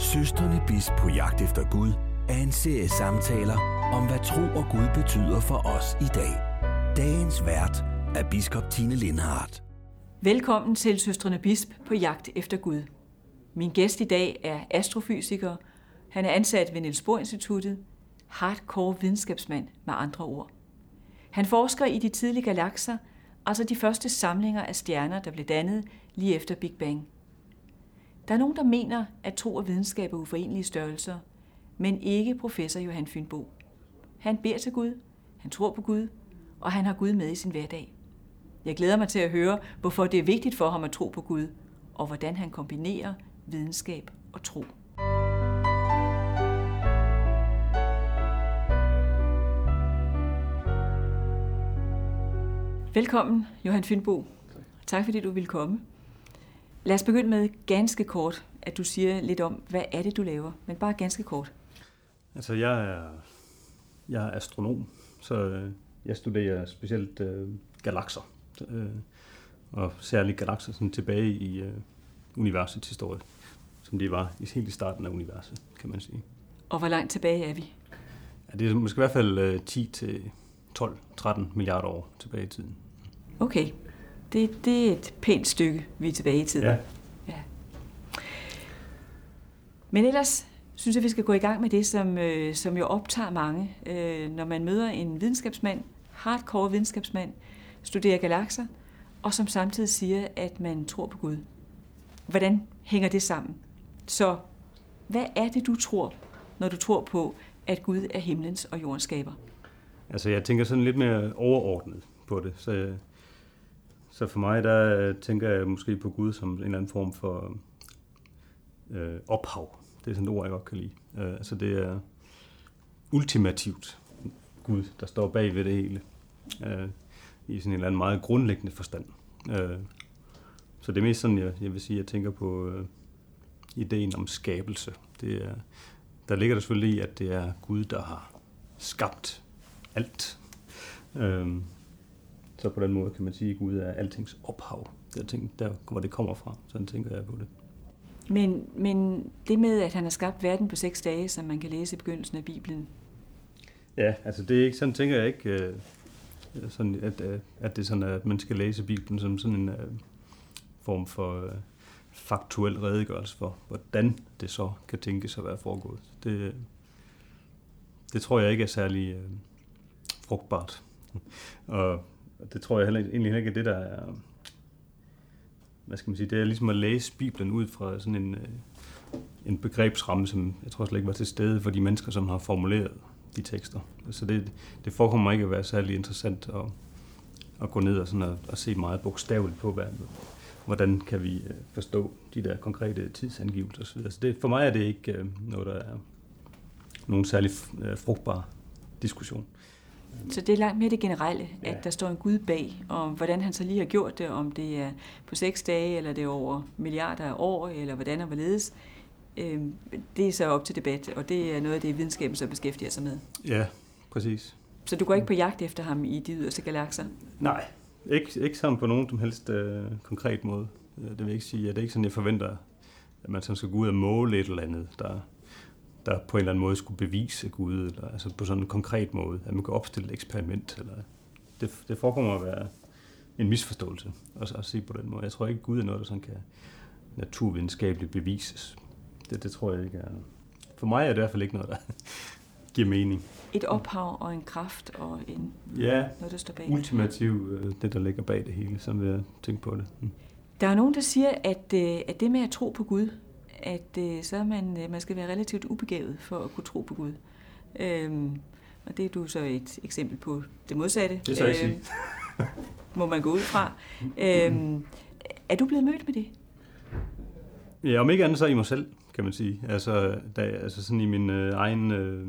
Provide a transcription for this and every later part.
Søsterne Bis på jagt efter Gud er en serie samtaler om, hvad tro og Gud betyder for os i dag. Dagens vært er biskop Tine Lindhardt. Velkommen til Søstrene Bisp på jagt efter Gud. Min gæst i dag er astrofysiker. Han er ansat ved Niels Bohr Instituttet. Hardcore videnskabsmand med andre ord. Han forsker i de tidlige galakser, altså de første samlinger af stjerner, der blev dannet lige efter Big Bang. Der er nogen, der mener, at tro og videnskab er uforenelige størrelser, men ikke professor Johan Fynbo. Han beder til Gud, han tror på Gud, og han har Gud med i sin hverdag. Jeg glæder mig til at høre, hvorfor det er vigtigt for ham at tro på Gud, og hvordan han kombinerer videnskab og tro. Velkommen, Johan Fynbo. Tak fordi du ville komme. Lad os begynde med ganske kort, at du siger lidt om, hvad er det, du laver, men bare ganske kort. Altså, jeg er, jeg er astronom, så øh, jeg studerer specielt øh, galakser, øh, og særligt galakser sådan tilbage i øh, universets historie, som det var i helt i starten af universet, kan man sige. Og hvor langt tilbage er vi? Ja, det er måske i hvert fald øh, 10 til 12-13 milliarder år tilbage i tiden. Okay, det, det er et pænt stykke, vi er tilbage i tiden. Ja. ja. Men ellers synes jeg, vi skal gå i gang med det, som, øh, som jo optager mange. Øh, når man møder en videnskabsmand, hardcore videnskabsmand, studerer galakser, og som samtidig siger, at man tror på Gud. Hvordan hænger det sammen? Så hvad er det, du tror, når du tror på, at Gud er himlens og jordens skaber? Altså, jeg tænker sådan lidt mere overordnet på det. Så, så for mig, der øh, tænker jeg måske på Gud som en eller anden form for øh, ophav. Det er sådan et ord, jeg godt kan lide. Øh, altså, det er ultimativt Gud, der står bag ved det hele. Øh, I sådan en eller anden meget grundlæggende forstand. Øh, så det er mest sådan, jeg, jeg vil sige, jeg tænker på øh, ideen om skabelse. Det er, der ligger der selvfølgelig i, at det er Gud, der har skabt alt. Øh, så på den måde kan man sige, at Gud er altings ophav. Der, ting, der hvor det kommer fra. Sådan tænker jeg på det. Men, men det med, at han har skabt verden på seks dage, som man kan læse i begyndelsen af Bibelen. Ja, altså det er ikke sådan, tænker jeg ikke, øh, sådan, at, øh, at det er sådan, at man skal læse Bibelen som sådan en øh, form for øh, faktuel redegørelse for, hvordan det så kan tænkes at være foregået. Det, det tror jeg ikke er særlig øh, frugtbart. Og det tror jeg heller, egentlig ikke er det, der er, hvad skal man sige, det er ligesom at læse Bibelen ud fra sådan en, øh, en begrebsramme, som jeg tror slet ikke var til stede for de mennesker, som har formuleret de tekster. Så det, det forekommer ikke at være særlig interessant at, at gå ned og, sådan at, at se meget bogstaveligt på, hvad, hvordan kan vi øh, forstå de der konkrete tidsangivelser osv. Så det, for mig er det ikke øh, noget, der er nogen særlig frugtbar diskussion. Så det er langt mere det generelle, at ja. der står en Gud bag, og hvordan han så lige har gjort det, om det er på seks dage, eller det er over milliarder af år, eller hvordan og hvorledes. Det er så op til debat, og det er noget af det, videnskaben så beskæftiger sig med. Ja, præcis. Så du går ikke på jagt efter ham i de yderste galakser? Nej, ikke, ikke sammen på nogen som helst øh, konkret måde. Det vil jeg ikke sige. Det er ikke sådan, jeg forventer, at man sådan skal gå ud og måle et eller andet, der, der på en eller anden måde skulle bevise Gud, eller altså på sådan en konkret måde, at man kan opstille et eksperiment. Eller, det, det forekommer at være en misforståelse at, at se på den måde. Jeg tror ikke, Gud er noget, der sådan kan naturvidenskabeligt bevises. Det, det tror jeg ikke er... For mig er det i hvert fald ikke noget, der giver mening. Et ophav og en kraft og en, ja, noget, der står bag. ultimativ, det der ligger bag det hele, som jeg tænker på det. Mm. Der er nogen, der siger, at, at det med at tro på Gud, at øh, så er man, man skal være relativt ubegavet for at kunne tro på Gud. Øhm, og det er du så et eksempel på det modsatte. Det ikke sige. må man gå ud fra. Øhm, er du blevet mødt med det? Ja, om ikke andet så i mig selv, kan man sige. Altså, da, altså sådan i min øh, egen øh,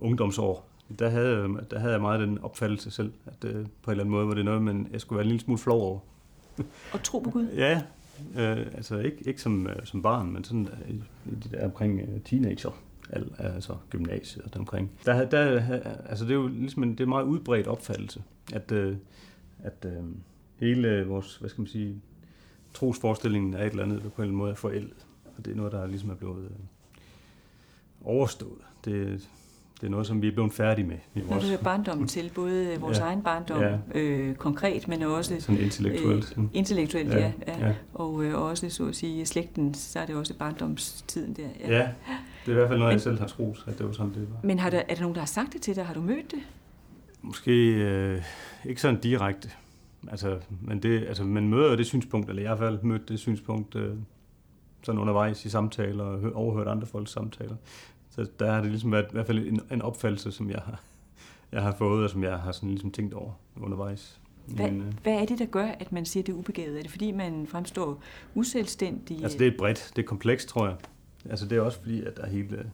ungdomsår, der havde, der havde jeg meget den opfattelse selv, at øh, på en eller anden måde var det noget, men jeg skulle være en lille smule flov over. Og tro på Gud? Ja, Øh, altså ikke, ikke som, øh, som barn, men sådan øh, i, i det der omkring øh, teenager, al, altså gymnasiet og omkring. Der, der, altså det er jo ligesom en, det er en meget udbredt opfattelse, at, øh, at øh, hele vores, hvad skal man sige, trosforestillingen er et eller andet, der på en eller anden måde er forældet. og det er noget, der ligesom er blevet øh, overstået. Det, det er noget, som vi er blevet færdige med. I vores... Når du barndommen til, både vores ja. egen barndom ja. øh, konkret, men også Sådan intellektuelt. Øh, intellektuelt, ja. ja, ja. Og øh, også, så at sige, slægten, så er det også barndomstiden der. Ja, ja det er i hvert fald noget, men, jeg selv har troet, at det var sådan, det var. Men har der, er der nogen, der har sagt det til dig? Har du mødt det? Måske øh, ikke sådan direkte. Altså, men det, altså, man møder det synspunkt, eller i hvert fald mødt det synspunkt øh, sådan undervejs i samtaler og overhørt andre folks samtaler. Så der har det ligesom været i hvert fald en, en opfattelse, som jeg har, jeg har fået, og som jeg har sådan ligesom tænkt over undervejs. Hvad, Men, øh, hvad er det, der gør, at man siger, at det er ubegavet? Er det fordi, man fremstår uselvstændig? Altså det er bredt, det er komplekst, tror jeg. Altså det er også fordi, at der, er hele,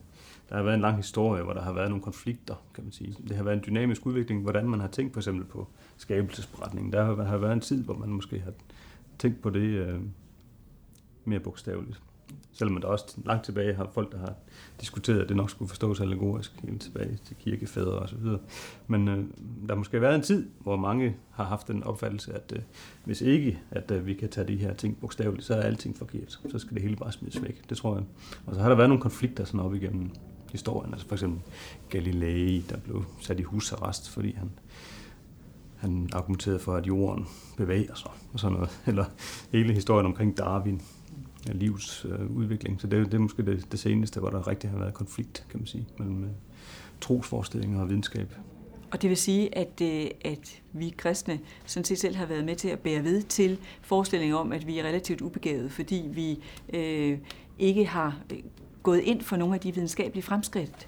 der har været en lang historie, hvor der har været nogle konflikter, kan man sige. Det har været en dynamisk udvikling, hvordan man har tænkt for eksempel på skabelsesberetningen. Der har været en tid, hvor man måske har tænkt på det øh, mere bogstaveligt. Selvom der også langt tilbage har folk, der har diskuteret, at det nok skulle forstås allegorisk helt tilbage til kirkefædre og så videre. Men øh, der har måske været en tid, hvor mange har haft den opfattelse, at øh, hvis ikke at øh, vi kan tage de her ting bogstaveligt, så er alting forkert. Så skal det hele bare smides væk. Det tror jeg. Og så har der været nogle konflikter sådan op igennem historien. Altså for eksempel Galilei, der blev sat i husarrest, fordi han han argumenterede for, at jorden bevæger sig og sådan noget. Eller hele historien omkring Darwin, livs øh, udvikling. Så det, det er måske det, det seneste, hvor der rigtig har været konflikt, kan man sige, mellem øh, trosforestillinger og videnskab. Og det vil sige, at, øh, at vi kristne sådan set selv har været med til at bære ved til forestillingen om, at vi er relativt ubegavede, fordi vi øh, ikke har øh, gået ind for nogle af de videnskabelige fremskridt,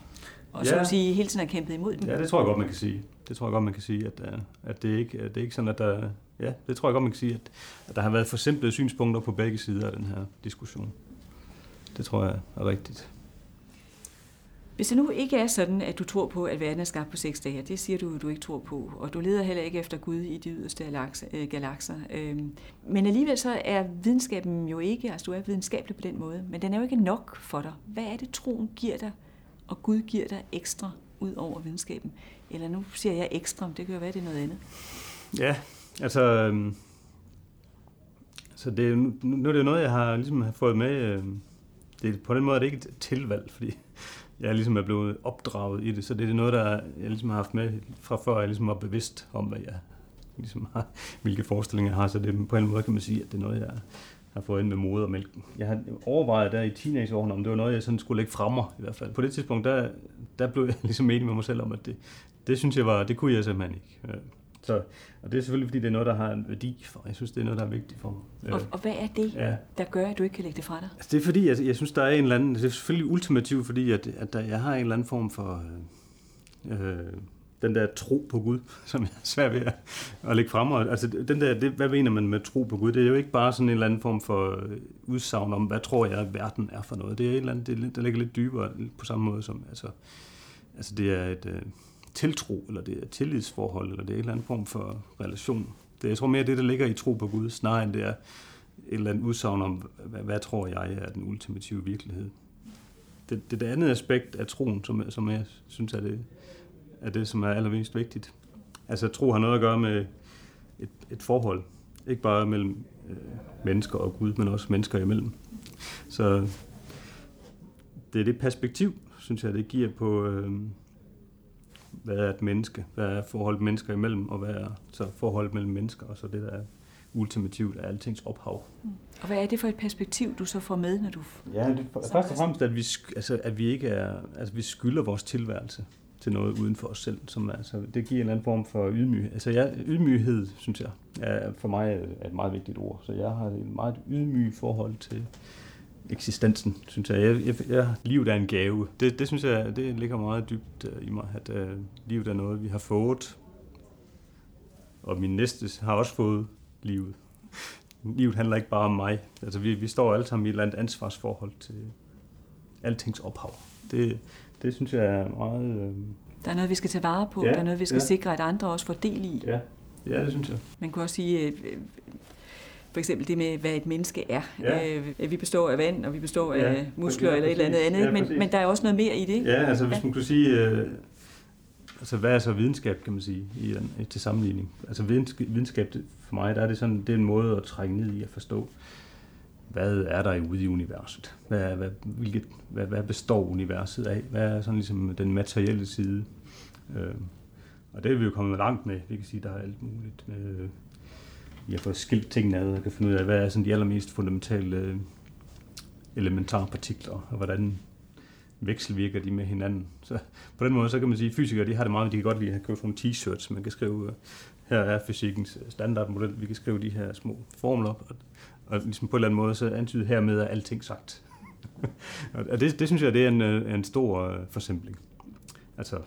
og ja. så at sige hele tiden har kæmpet imod dem. Ja, det tror jeg godt, man kan sige. Det tror jeg godt, man kan sige, at, øh, at det, ikke, at det er ikke sådan, at der, ja, det tror jeg godt, man kan sige, at, at der har været forsimplede synspunkter på begge sider af den her diskussion. Det tror jeg er rigtigt. Hvis det nu ikke er sådan, at du tror på, at verden er skabt på seks dage, det siger du, du ikke tror på, og du leder heller ikke efter Gud i de yderste øh, galakser. Øhm, men alligevel så er videnskaben jo ikke, altså du er videnskabelig på den måde, men den er jo ikke nok for dig. Hvad er det, troen giver dig, og Gud giver dig ekstra ud over videnskaben? Eller nu siger jeg ekstra, det kan jo være, det er noget andet. Ja, altså... Øh, så det, nu, nu er det jo noget, jeg har ligesom har fået med. Øh, det, på den måde er det ikke et tilvalg, fordi jeg ligesom er blevet opdraget i det. Så det er noget, der jeg ligesom har haft med fra før, jeg ligesom var bevidst om, hvad jeg ligesom har, hvilke forestillinger jeg har. Så det, på en måde kan man sige, at det er noget, jeg har fået ind med modermælken. Jeg har overvejet der i teenageårene, om det var noget, jeg sådan skulle lægge fremme i hvert fald. På det tidspunkt, der, der blev jeg ligesom enig med mig selv om, at det, det synes jeg var, det kunne jeg simpelthen ikke. Øh, så, og det er selvfølgelig, fordi det er noget, der har en værdi for Jeg synes, det er noget, der er vigtigt for mig. Og, og hvad er det, ja. der gør, at du ikke kan lægge det fra dig? Altså, det er fordi, jeg, jeg synes, der er en eller anden... Det er selvfølgelig ultimativt, fordi at, at der, jeg har en eller anden form for... Øh, øh, den der tro på Gud, som jeg er svær ved at, at lægge frem. Altså, den der, det, hvad mener man med tro på Gud? Det er jo ikke bare sådan en eller anden form for øh, udsagn om, hvad tror jeg, at verden er for noget. Det er et eller andet, det, der ligger lidt dybere på samme måde som, altså, altså det er et øh, tiltro, eller det er tillidsforhold, eller det er en eller anden form for relation. Det, jeg tror mere, det, der ligger i tro på Gud, snarere end det er et eller andet udsagn om, hvad, hvad tror jeg er den ultimative virkelighed. Det, det, det andet aspekt af troen, som, som jeg synes er det, er det, som er allermest vigtigt. Altså tro har noget at gøre med et, et forhold. Ikke bare mellem øh, mennesker og Gud, men også mennesker imellem. Så det er det perspektiv, synes jeg, det giver på, øh, hvad er et menneske, hvad er forholdet mennesker imellem, og hvad er så forholdet mellem mennesker, og så det, der er ultimativt af altings ophav. Mm. Og hvad er det for et perspektiv, du så får med, når du... Ja, det, først og fremmest, at vi, altså, at vi ikke er, altså, vi skylder vores tilværelse til noget uden for os selv. Som, altså, det giver en eller anden form for ydmyghed. Altså, ja, ydmyghed, synes jeg, er for mig er et meget vigtigt ord. Så jeg har et meget ydmyg forhold til eksistensen, synes jeg. jeg, jeg, jeg livet er en gave. Det, det synes jeg, det ligger meget dybt uh, i mig, at uh, livet er noget, vi har fået. Og min næste har også fået livet. Livet handler ikke bare om mig. Altså, vi, vi står alle sammen i et eller andet ansvarsforhold til altings ophav. Det, det synes jeg er meget... Øh... Der er noget, vi skal tage vare på. Ja, der er noget, vi skal ja. sikre, at andre også får del i. Ja. ja, det synes jeg. Man kunne også sige, øh, for eksempel det med, hvad et menneske er. Ja. Øh, vi består af vand, og vi består ja, af muskler eller et eller andet andet, ja, men, men der er også noget mere i det. Ja, altså hvis ja. man kunne sige, øh, altså hvad er så videnskab, kan man sige, i, i, til sammenligning? Altså videnskab, videnskab for mig, der er det sådan, det er en måde at trække ned i at forstå hvad er der ude i universet? Hvad, hvad, hvilket, hvad, hvad består universet af? Hvad er sådan ligesom den materielle side? Øh, og det er vi jo kommet langt med. Vi kan sige, der er alt muligt. Med, vi har fået skilt tingene ad og kan finde ud af, hvad er sådan de allermest fundamentale elementarpartikler, elementare partikler, og hvordan vekselvirker de med hinanden. Så på den måde, så kan man sige, at fysikere de har det meget, de kan godt lide at købe nogle t-shirts, man kan skrive, øh, her er fysikkens standardmodel, vi kan skrive de her små formler op, og, og ligesom på en eller anden måde, så antyder hermed at alting sagt. og det, det synes jeg, det er en, øh, en stor uh, forsimpling. Altså,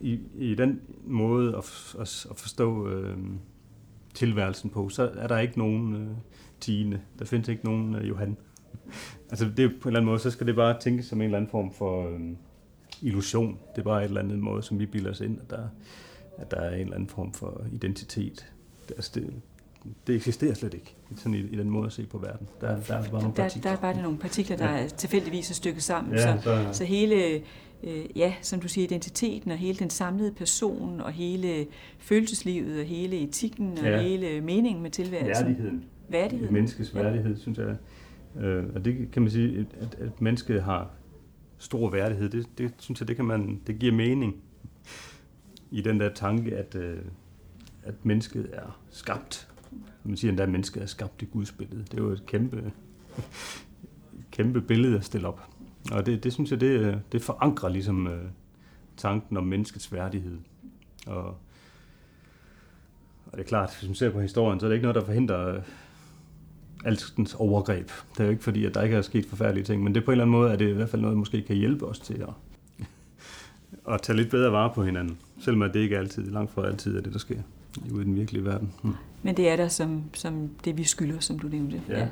i, i den måde at, at, at forstå øh, tilværelsen på, så er der ikke nogen øh, Tine, der findes ikke nogen øh, Johan. altså det, på en eller anden måde, så skal det bare tænkes som en eller anden form for øh, illusion. Det er bare et eller andet måde, som vi bilder os ind, at der, at der er en eller anden form for identitet. Det, altså det, det eksisterer slet ikke, sådan i, i den måde at se på verden. Der, der er bare nogle partikler. Der, der er bare nogle partikler, der ja. er tilfældigvis er stykket sammen. Ja, så, så, så hele, øh, ja, som du siger, identiteten og hele den samlede person og hele følelseslivet og hele etikken og ja. hele meningen med tilværelsen. Værdigheden. Værdigheden. Et menneskes værdighed, ja. synes jeg. Øh, og det kan man sige, at, at mennesket har stor værdighed, det, det synes jeg, det, kan man, det giver mening i den der tanke, at, øh, at mennesket er skabt. Man siger endda, at mennesket er skabt i Guds billede. Det er jo et kæmpe, kæmpe billede at stille op. Og det, det synes jeg, det, det forankrer ligesom øh, tanken om menneskets værdighed. Og, og det er klart, hvis man ser på historien, så er det ikke noget, der forhindrer altens overgreb. Det er jo ikke fordi, at der ikke er sket forfærdelige ting, men det er på en eller anden måde, at det i hvert fald noget, der måske kan hjælpe os til at, at tage lidt bedre vare på hinanden. Selvom det ikke er altid, langt fra altid er det, der sker ude i den virkelige verden. Hmm. Men det er der som, som det, vi skylder, som du nævnte. Ja. ja.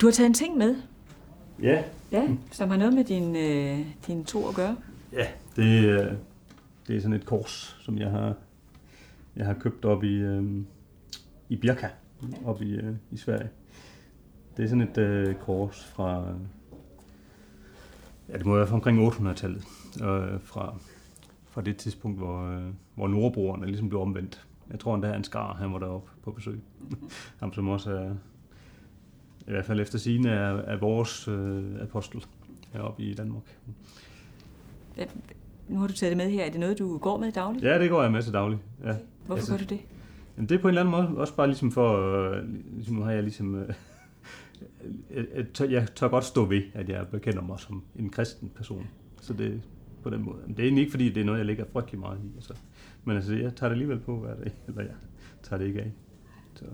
Du har taget en ting med. Ja. Ja, som har noget med din, øh, din tro at gøre. Ja, det, øh, det er sådan et kors, som jeg har, jeg har købt op i, øh, i Birka, op i, øh, i Sverige. Det er sådan et øh, kors fra, ja, det må være fra omkring 800-tallet, øh, fra, fra det tidspunkt, hvor, øh, hvor nordbrugerne ligesom blev omvendt. Jeg tror endda, han skar, han var deroppe på besøg. Ham som også er, i hvert fald efter sine er, er vores øh, apostel heroppe i Danmark. Nu har du taget det med her. Er det noget, du går med dagligt? Ja, det går jeg med til dagligt. Ja. Hvorfor altså, gør du det? Jamen, det er på en eller anden måde også bare ligesom for, øh, ligesom nu har jeg ligesom, øh, jeg, tør, jeg tør godt stå ved, at jeg bekender mig som en kristen person. Så det på den måde. Men det er egentlig ikke, fordi det er noget, jeg lægger frygtelig meget i. Altså. Men altså, jeg tager det alligevel på hver dag, eller jeg tager det ikke af. Så.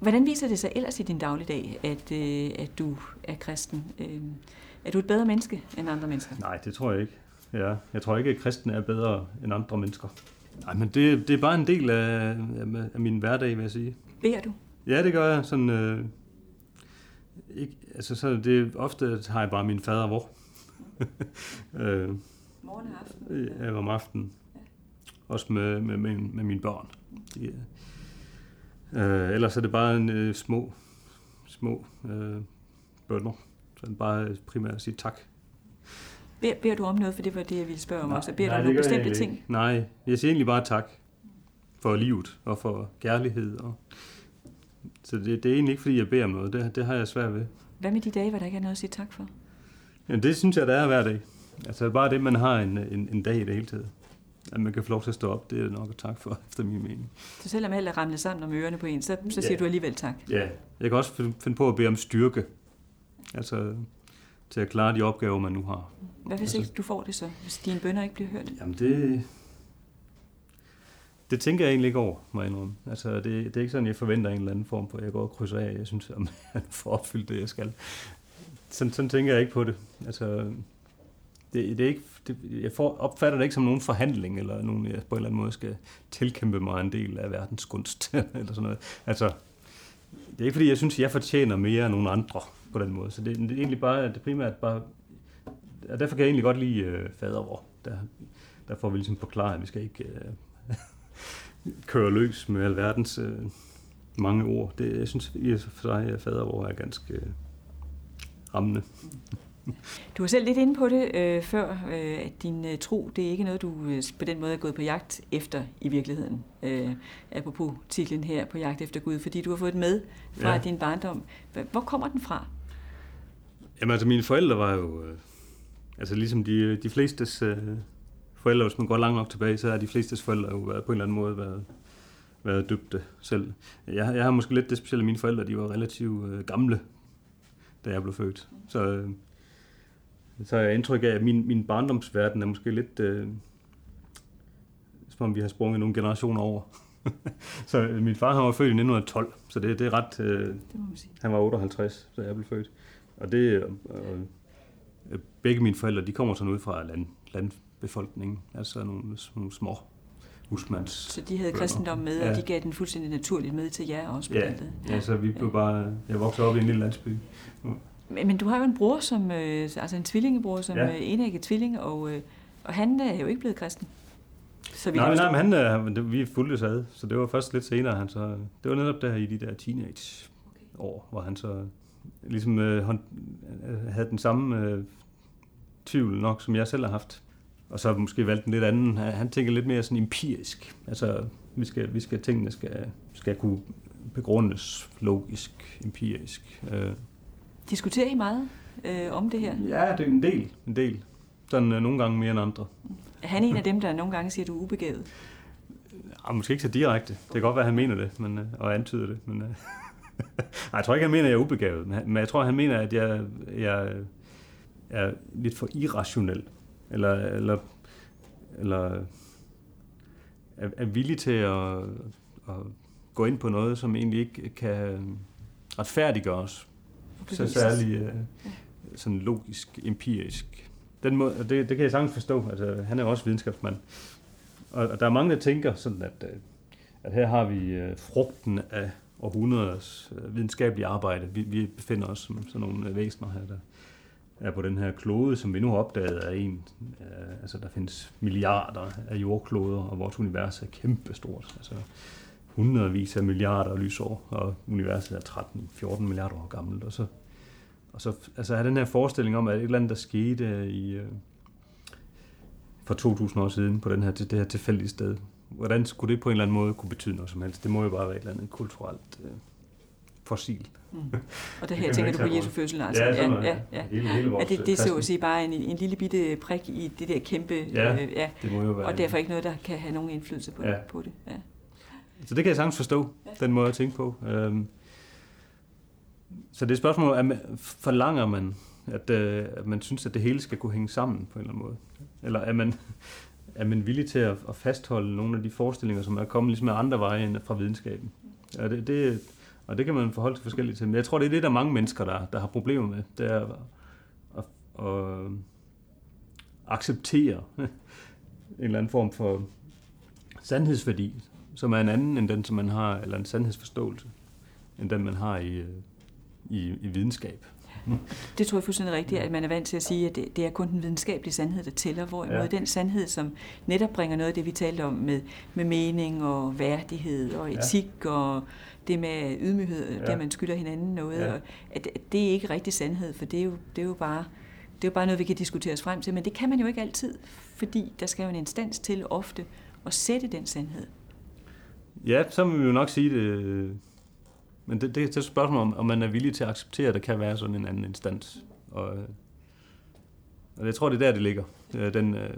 Hvordan viser det sig ellers i din dagligdag, at, øh, at du er kristen? Øh, er du et bedre menneske end andre mennesker? Nej, det tror jeg ikke. Ja, jeg tror ikke, at kristne er bedre end andre mennesker. Nej, men det, det er bare en del af, af, min hverdag, vil jeg sige. Beder du? Ja, det gør jeg. Sådan, øh, ikke, altså, så det, ofte har jeg bare min fader hvor. øh, Morgen og aften? Ja, om aftenen. Ja. Også med, med, med, med mine børn. De, øh, ellers er det bare en øh, små, små øh, bønder. Så det bare primært at sige tak Beder, beder du om noget, for det var det, jeg ville spørge om nej, også. Beder nej, du om nogle bestemte ting? Ikke. Nej, jeg siger egentlig bare tak for livet og for kærlighed. Og... Så det, det er egentlig ikke, fordi jeg beder om noget. Det, det har jeg svært ved. Hvad med de dage, hvor der ikke er noget at sige tak for? Ja, det synes jeg, der er hver dag. Altså bare det, man har en, en, en dag i det hele taget. At man kan få lov til at stå op, det er nok at tak for, efter min mening. Så selvom alt er ramlet sammen om ørerne på en, så, så siger ja. du alligevel tak? Ja, jeg kan også finde på at bede om styrke. Altså, til at klare de opgaver, man nu har. Hvad hvis altså, ikke du får det så, hvis dine bønder ikke bliver hørt? Jamen det, det tænker jeg egentlig ikke over, må jeg indrømme. Altså, det, det er ikke sådan, jeg forventer en eller anden form for, jeg går og krydser af, jeg synes, at jeg får opfyldt det, jeg skal. Sådan, sådan tænker jeg ikke på det. Altså, det, det er ikke, det, jeg får, opfatter det ikke som nogen forhandling, eller nogen, jeg på en eller anden måde skal tilkæmpe mig en del af verdens kunst, eller sådan noget. Altså, det er ikke fordi, jeg synes, jeg fortjener mere end nogen andre på den måde. Så det, det er egentlig bare, det primært bare, og derfor kan jeg egentlig godt lide øh, fadervor. Der, der får vi ligesom forklaret, at vi skal ikke øh, køre løs med alverdens øh, mange ord. Det, jeg synes i for sig, at fadervor er ganske øh, rammende. Du var selv lidt inde på det øh, før, øh, at din øh, tro, det er ikke noget, du øh, på den måde er gået på jagt efter i virkeligheden. Øh, apropos titlen her, på jagt efter Gud, fordi du har fået med fra ja. din barndom. Hvor kommer den fra? Jamen altså, mine forældre var jo, øh, altså ligesom de, de flestes øh, forældre, hvis man går langt nok tilbage, så er de flestes forældre jo været, på en eller anden måde været, været døbte selv. Jeg, jeg har måske lidt det specielle, at mine forældre, de var relativt øh, gamle, da jeg blev født. Så, øh, så har jeg indtryk af, at min, min barndomsverden er måske lidt, øh, som om vi har sprunget nogle generationer over. så øh, min far han var født i 1912, så det, det er ret... Øh, det må man sige. Han var 58, så jeg blev født. Og det... Øh, øh, begge mine forældre, de kommer sådan ud fra land, landbefolkningen, altså nogle, nogle små husmands. Så de havde kristendom med, ja. og de gav den fuldstændig naturligt med til jer også på Ja. ja, så vi blev ja. bare... Jeg voksede op i en lille landsby. Men, men du har jo en bror, som, øh, altså en tvillingebror, som ja. er enægget tvilling, og, øh, og han er jo ikke blevet kristen. Så vi nej, nej, men han, øh, vi fulgte sad, så det var først lidt senere. Han så, det var netop der i de der teenage-år, hvor han så ligesom øh, øh, havde den samme øh, tvivl nok, som jeg selv har haft. Og så måske valgte en lidt anden. Han tænker lidt mere sådan empirisk. Altså, vi skal, vi skal tingene skal, skal kunne begrundes logisk, empirisk. Øh. Diskuterer I meget øh, om det her? Ja, det er en del. En del. Sådan øh, nogle gange mere end andre. Er han en af dem, der nogle gange siger, at du er ubegavet? Ja, måske ikke så direkte. Det kan godt være, at han mener det, men, øh, og antyder det. Men, øh, Nej, jeg tror ikke, han mener, at jeg er ubegavet. Men jeg tror, han mener, at jeg, jeg er lidt for irrationel. Eller, eller, eller er, er villig til at, at gå ind på noget, som egentlig ikke kan retfærdiggøres. Så særligt øh, sådan logisk, empirisk. Den måde, det, det kan jeg sagtens forstå. Altså, han er også videnskabsmand. Og, og der er mange, der tænker sådan, at, øh, at her har vi øh, frugten af århundreders øh, videnskabelige arbejde. Vi, vi befinder os som sådan nogle øh, væsener her, der er på den her klode, som vi nu har opdaget er en, Øh, altså der findes milliarder af jordkloder, og vores univers er kæmpestort. Altså hundredvis af milliarder lysår, og universet er 13-14 milliarder år gammelt, og så og så altså, er den her forestilling om, at et eller andet, der skete i, uh, for 2000 år siden på den her, det her tilfældige sted, hvordan skulle det på en eller anden måde kunne betyde noget som helst? Det må jo bare være et eller andet kulturelt uh, fossil. Mm. Og det her tænker du på Jesu fødsel, altså? Ja, sådan, ja, ja, ja. Hele, hele ja, det, det er så at sige bare en, en lille bitte prik i det der kæmpe... Ja, øh, ja. det må jo være. Og derfor ikke noget, der kan have nogen indflydelse på, ja. på det. Ja. Så det kan jeg sagtens forstå, den måde at tænke på. Øhm, så det er et spørgsmål, at man, forlanger man, at, øh, at man synes, at det hele skal kunne hænge sammen på en eller anden måde? Eller er man, er man villig til at, at fastholde nogle af de forestillinger, som er kommet ligesom af andre veje end fra videnskaben? Ja, det, det, og det kan man forholde sig forskelligt til. Men jeg tror, det er det, der er mange mennesker, der, der har problemer med. Det er at, at, at acceptere en eller anden form for sandhedsværdi, som er en anden end den, som man har, eller en sandhedsforståelse, end den, man har i, øh, i, i videnskab. Det tror jeg fuldstændig rigtigt, at man er vant til at sige, at det, det er kun den videnskabelige sandhed, der tæller, hvorimod ja. den sandhed, som netop bringer noget af det, vi talte om med, med mening og værdighed og etik ja. og det med ydmyghed, ja. det man skylder hinanden noget, ja. og at, at det er ikke rigtig sandhed, for det er jo, det er jo bare det er jo bare noget, vi kan diskutere os frem til, men det kan man jo ikke altid, fordi der skal jo en instans til ofte at sætte den sandhed. Ja, så må vi jo nok sige det men det, det, det er et spørgsmål om, om man er villig til at acceptere, at der kan være sådan en anden instans. Og, og jeg tror, det er der, det ligger, øh, den, øh,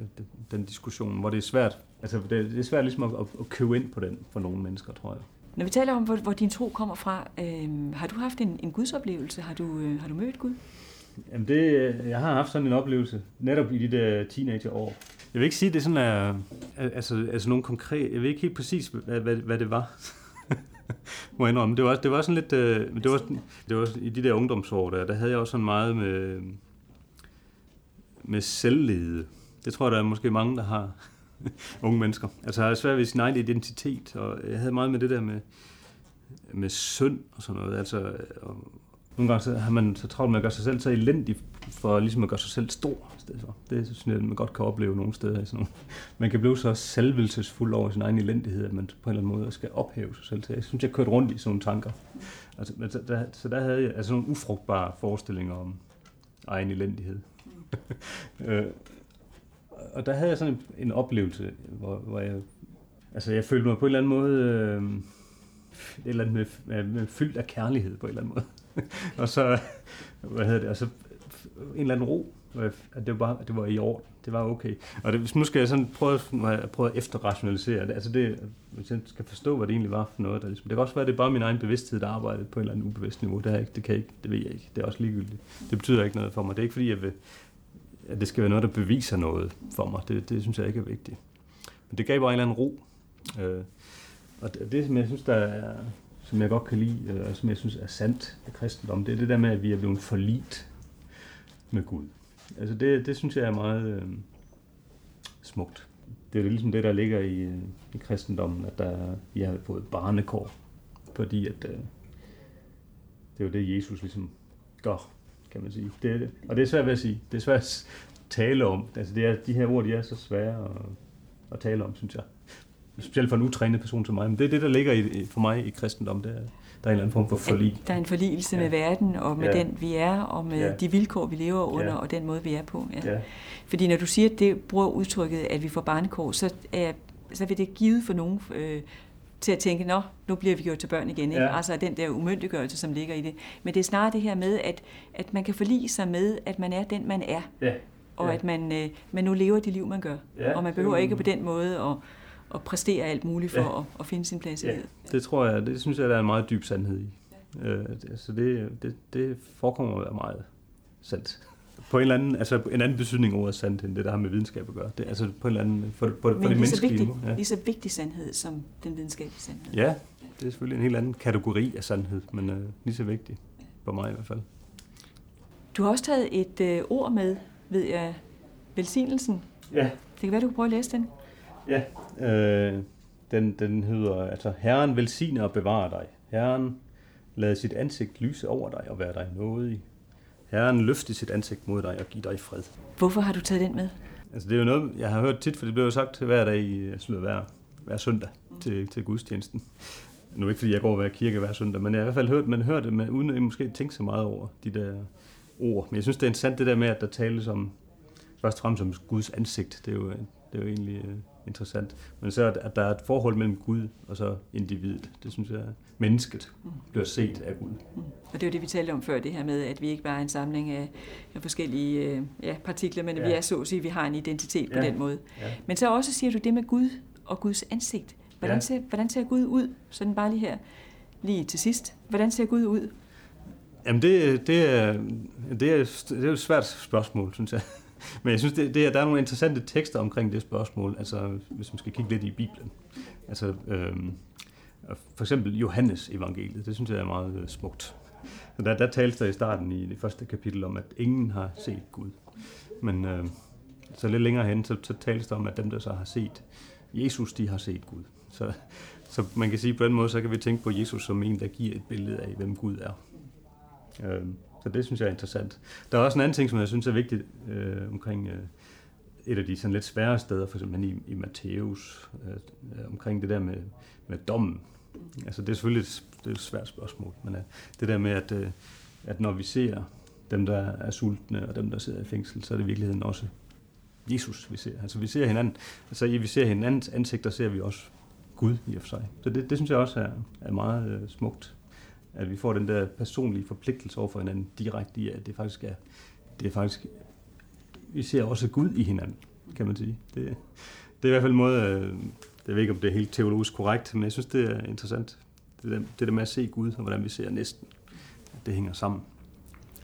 den, diskussion, hvor det er svært, altså det, det er svært ligesom at, at, købe ind på den for nogle mennesker, tror jeg. Når vi taler om, hvor, hvor din tro kommer fra, øh, har du haft en, en gudsoplevelse? Har du, øh, har du mødt Gud? Jamen det, øh, jeg har haft sådan en oplevelse, netop i de der teenageår. Jeg vil ikke sige, at det sådan, er, altså, altså nogle konkret, jeg ved ikke helt præcis, hvad, hvad, hvad det var. må jeg indrømme. Det var, det var sådan lidt... Øh, det, var, det var i de der ungdomsår, der, der havde jeg også sådan meget med, med selvlede. Det tror jeg, der er måske mange, der har unge mennesker. Altså, jeg har svært ved sin egen identitet, og jeg havde meget med det der med, med synd og sådan noget. Altså, og nogle gange så har man så travlt med at gøre sig selv så elendig, for ligesom at gøre sig selv stor. Det synes jeg, man godt kan opleve nogle steder. Sådan nogle. Man kan blive så selvvelsesfuld over sin egen elendighed, at man på en eller anden måde skal ophæve sig selv. Så jeg synes, jeg kørte rundt i sådan nogle tanker. Altså, der, der, så der havde jeg altså nogle ufrugtbare forestillinger om, egen elendighed. øh, og der havde jeg sådan en, en oplevelse, hvor, hvor jeg, altså jeg følte mig på en eller anden måde, øh, et eller andet med, med, med fyldt af kærlighed på en eller anden måde. og så, hvad hedder det, og så en eller anden ro, at det var, bare, det var i orden, det var okay. Og det, nu skal jeg sådan prøve, prøve at efterrationalisere det, altså det, hvis jeg skal forstå, hvad det egentlig var for noget, der ligesom, det kan også være, at det er bare min egen bevidsthed, der arbejdede på et eller andet ubevidst niveau, det, er ikke, det kan jeg ikke, det ved jeg ikke, det er også ligegyldigt. Det betyder ikke noget for mig, det er ikke fordi, jeg vil, at det skal være noget, der beviser noget for mig, det, det synes jeg ikke er vigtigt. Men det gav bare en eller anden ro, øh, og det, det, som jeg synes, der er, som jeg godt kan lide, og som jeg synes er sandt af kristendom, det er det der med, at vi er blevet forlit med Gud. Altså det, det synes jeg er meget øh, smukt. Det er jo ligesom det, der ligger i, øh, i kristendommen, at der, vi har fået barnekår, fordi at, øh, det er jo det, Jesus ligesom gør, kan man sige. Det er det. Og det er svært ved at sige. Det er svært at tale om. Altså det er, de her ord, de er så svære at, at tale om, synes jeg. Specielt for en utrænet person som mig. Men det er det, der ligger i, for mig i kristendom. Det er, der er en eller anden form for forlig. Der er en forligelse ja. med verden, og med ja. den vi er, og med ja. de vilkår, vi lever under, ja. og den måde, vi er på. Ja. Ja. Fordi når du siger, at det bruger udtrykket, at vi får barnekår, så, er, så vil det give for nogen øh, til at tænke, nå, nu bliver vi gjort til børn igen. Ikke? Ja. Altså den der umyndiggørelse, som ligger i det. Men det er snarere det her med, at, at man kan forlige sig med, at man er den, man er. Ja. Og ja. at man, øh, man nu lever det liv, man gør. Ja. Og man behøver ikke på den måde at at præstere alt muligt for ja. at, at finde sin plads i ja. livet. Det tror jeg, det synes jeg, der er en meget dyb sandhed i. Ja. Øh, altså det, det, det forekommer at være meget sandt. På en eller anden, altså en anden betydning ordet sandt, end det, der har med videnskab at gøre. Det, altså på en eller anden, for, for, Men det menneskelige vigtig, ja. lige så vigtig sandhed som den videnskabelige sandhed. Ja, det er selvfølgelig en helt anden kategori af sandhed, men uh, lige så vigtig, for mig i hvert fald. Du har også taget et uh, ord med, ved jeg, velsignelsen. Ja. Det kan være, du kan prøve at læse den. Ja, øh, den, den hedder, altså, Herren velsigne og bevare dig. Herren lad sit ansigt lyse over dig og være dig nådig. Herren løfte sit ansigt mod dig og give dig fred. Hvorfor har du taget den med? Altså det er jo noget, jeg har hørt tit, for det bliver jo sagt hver dag, i, altså hver, hver søndag til, til gudstjenesten. Nu ikke fordi jeg går hver kirke hver søndag, men jeg har i hvert fald hørt, man hører det, men uden at måske tænke så meget over de der ord. Men jeg synes, det er interessant det der med, at der tales om, først og fremmest om Guds ansigt. Det er jo, det er jo egentlig øh, interessant. Men så at der er et forhold mellem Gud og så individet. Det synes jeg, mennesket bliver set af Gud. Og det er det, vi talte om før, det her med, at vi ikke bare er en samling af, af forskellige øh, ja, partikler, men ja. vi er så at sige, at vi har en identitet ja. på den måde. Ja. Men så også siger du det med Gud og Guds ansigt. Hvordan, ja. ser, hvordan ser Gud ud? Sådan bare lige her, lige til sidst. Hvordan ser Gud ud? Jamen det, det, er, det, er, det er et svært spørgsmål, synes jeg. Men jeg synes, det, det, der er nogle interessante tekster omkring det spørgsmål, altså hvis man skal kigge lidt i Bibelen. Altså, øh, for eksempel Johannes evangeliet, det synes jeg er meget øh, smukt. Så der, der tales der i starten i det første kapitel om, at ingen har set Gud. Men øh, så lidt længere hen, så, så tales der om, at dem, der så har set Jesus, de har set Gud. Så, så man kan sige på den måde, så kan vi tænke på Jesus som en, der giver et billede af, hvem Gud er. Øh, så det synes jeg er interessant. Der er også en anden ting, som jeg synes er vigtigt øh, omkring øh, et af de sådan lidt svære steder, for eksempel i, i Matthæus, øh, øh, omkring det der med, med dommen. Altså det er selvfølgelig et, det er et svært spørgsmål, men øh, det der med, at, øh, at når vi ser dem, der er sultne, og dem, der sidder i fængsel, så er det i virkeligheden også Jesus, vi ser. Altså vi ser hinanden, altså i vi ser hinandens ansigter, ser vi også Gud i og for sig. Så det, det synes jeg også er, er meget øh, smukt at vi får den der personlige forpligtelse over for hinanden direkte i, at det faktisk er, det er faktisk, vi ser også Gud i hinanden, kan man sige. Det, det er i hvert fald en måde, øh, jeg ved ikke, om det er helt teologisk korrekt, men jeg synes, det er interessant. Det der, det der med at se Gud, og hvordan vi ser næsten, det hænger sammen.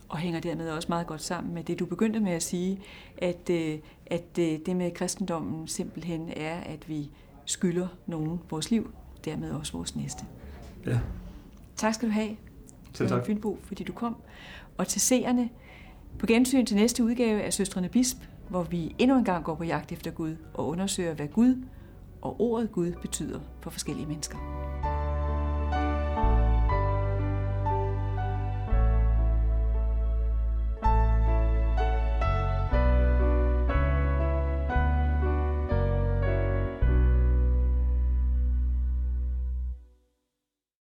Og hænger dermed også meget godt sammen med det, du begyndte med at sige, at, øh, at øh, det med kristendommen simpelthen er, at vi skylder nogen vores liv, dermed også vores næste. Ja. Tak skal du have, Selv tak. Fynbo, fordi du kom. Og til seerne, på gensyn til næste udgave af Søstrene Bisp, hvor vi endnu en gang går på jagt efter Gud og undersøger, hvad Gud og ordet Gud betyder for forskellige mennesker.